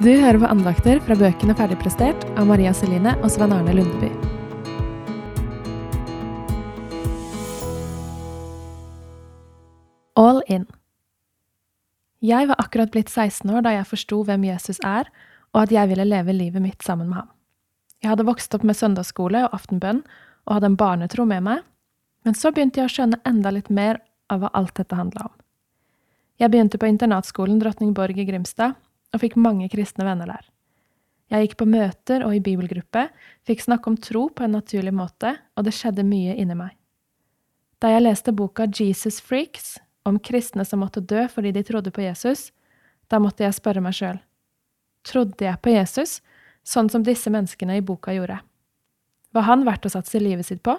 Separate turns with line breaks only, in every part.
Du hører på andakter fra bøkene Ferdigprestert av Maria Celine og Svein Arne Lundeby. All in. Jeg var akkurat blitt 16 år da jeg forsto hvem Jesus er, og at jeg ville leve livet mitt sammen med ham. Jeg hadde vokst opp med søndagsskole og aftenbønn og hadde en barnetro med meg, men så begynte jeg å skjønne enda litt mer av hva alt dette handla om. Jeg begynte på internatskolen Drottningborg i Grimstad, og fikk mange kristne venner der. Jeg gikk på møter og i bibelgruppe, fikk snakke om tro på en naturlig måte, og det skjedde mye inni meg. Da jeg leste boka Jesus Freaks, om kristne som måtte dø fordi de trodde på Jesus, da måtte jeg spørre meg sjøl, trodde jeg på Jesus, sånn som disse menneskene i boka gjorde? Var han verdt å satse livet sitt på?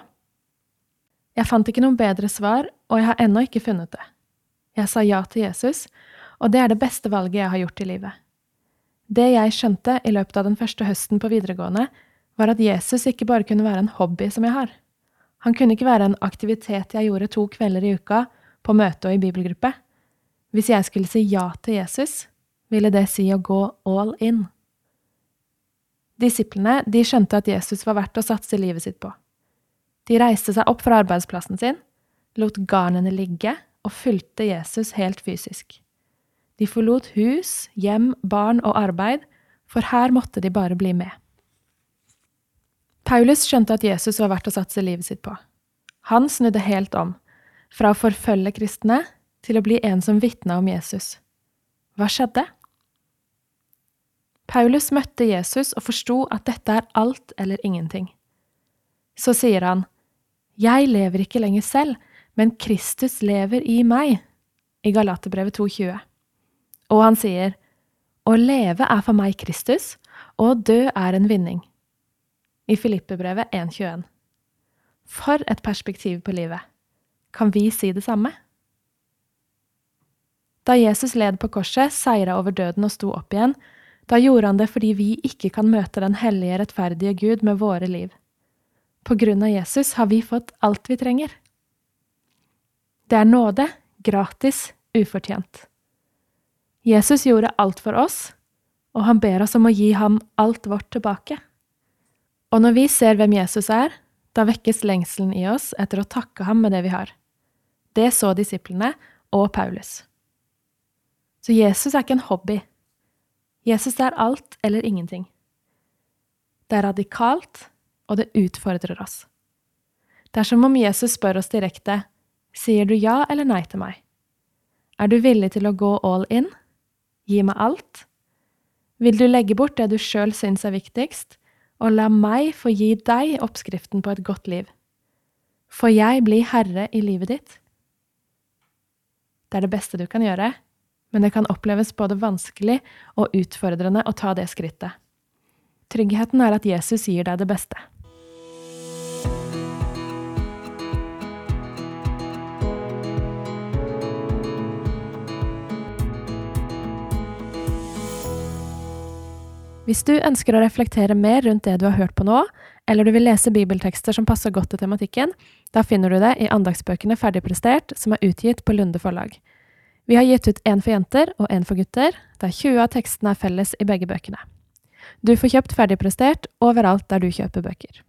Jeg fant ikke noe bedre svar, og jeg har ennå ikke funnet det. Jeg sa ja til Jesus, og det er det beste valget jeg har gjort i livet. Det jeg skjønte i løpet av den første høsten på videregående, var at Jesus ikke bare kunne være en hobby som jeg har. Han kunne ikke være en aktivitet jeg gjorde to kvelder i uka, på møte og i bibelgruppe. Hvis jeg skulle si ja til Jesus, ville det si å gå all in. Disiplene de skjønte at Jesus var verdt å satse livet sitt på. De reiste seg opp fra arbeidsplassen sin, lot garnene ligge og fulgte Jesus helt fysisk. De forlot hus, hjem, barn og arbeid, for her måtte de bare bli med. Paulus skjønte at Jesus var verdt å satse livet sitt på. Han snudde helt om, fra å forfølge kristne til å bli en som vitna om Jesus. Hva skjedde? Paulus møtte Jesus og forsto at dette er alt eller ingenting. Så sier han, Jeg lever ikke lenger selv, men Kristus lever i meg, i Galaterbrevet 2,20. Og han sier, Å leve er for meg Kristus, og å dø er en vinning. I Filippebrevet 1,21. For et perspektiv på livet. Kan vi si det samme? Da Jesus led på korset, seira over døden og sto opp igjen, da gjorde han det fordi vi ikke kan møte den hellige, rettferdige Gud med våre liv. På grunn av Jesus har vi fått alt vi trenger. Det er nåde, gratis, ufortjent. Jesus gjorde alt for oss, og han ber oss om å gi ham alt vårt tilbake. Og når vi ser hvem Jesus er, da vekkes lengselen i oss etter å takke ham med det vi har. Det så disiplene og Paulus. Så Jesus er ikke en hobby. Jesus er alt eller ingenting. Det er radikalt, og det utfordrer oss. Det er som om Jesus spør oss direkte, sier du ja eller nei til meg? Er du villig til å gå all in? Gi meg alt? Vil du legge bort det du sjøl syns er viktigst, og la meg få gi deg oppskriften på et godt liv? Får jeg bli herre i livet ditt? Det er det beste du kan gjøre, men det kan oppleves både vanskelig og utfordrende å ta det skrittet. Tryggheten er at Jesus gir deg det beste. Hvis du ønsker å reflektere mer rundt det du har hørt på nå, eller du vil lese bibeltekster som passer godt til tematikken, da finner du det i andagsbøkene Ferdigprestert, som er utgitt på Lunde forlag. Vi har gitt ut én for jenter og én for gutter, der 20 av tekstene er felles i begge bøkene. Du får kjøpt Ferdigprestert overalt der du kjøper bøker.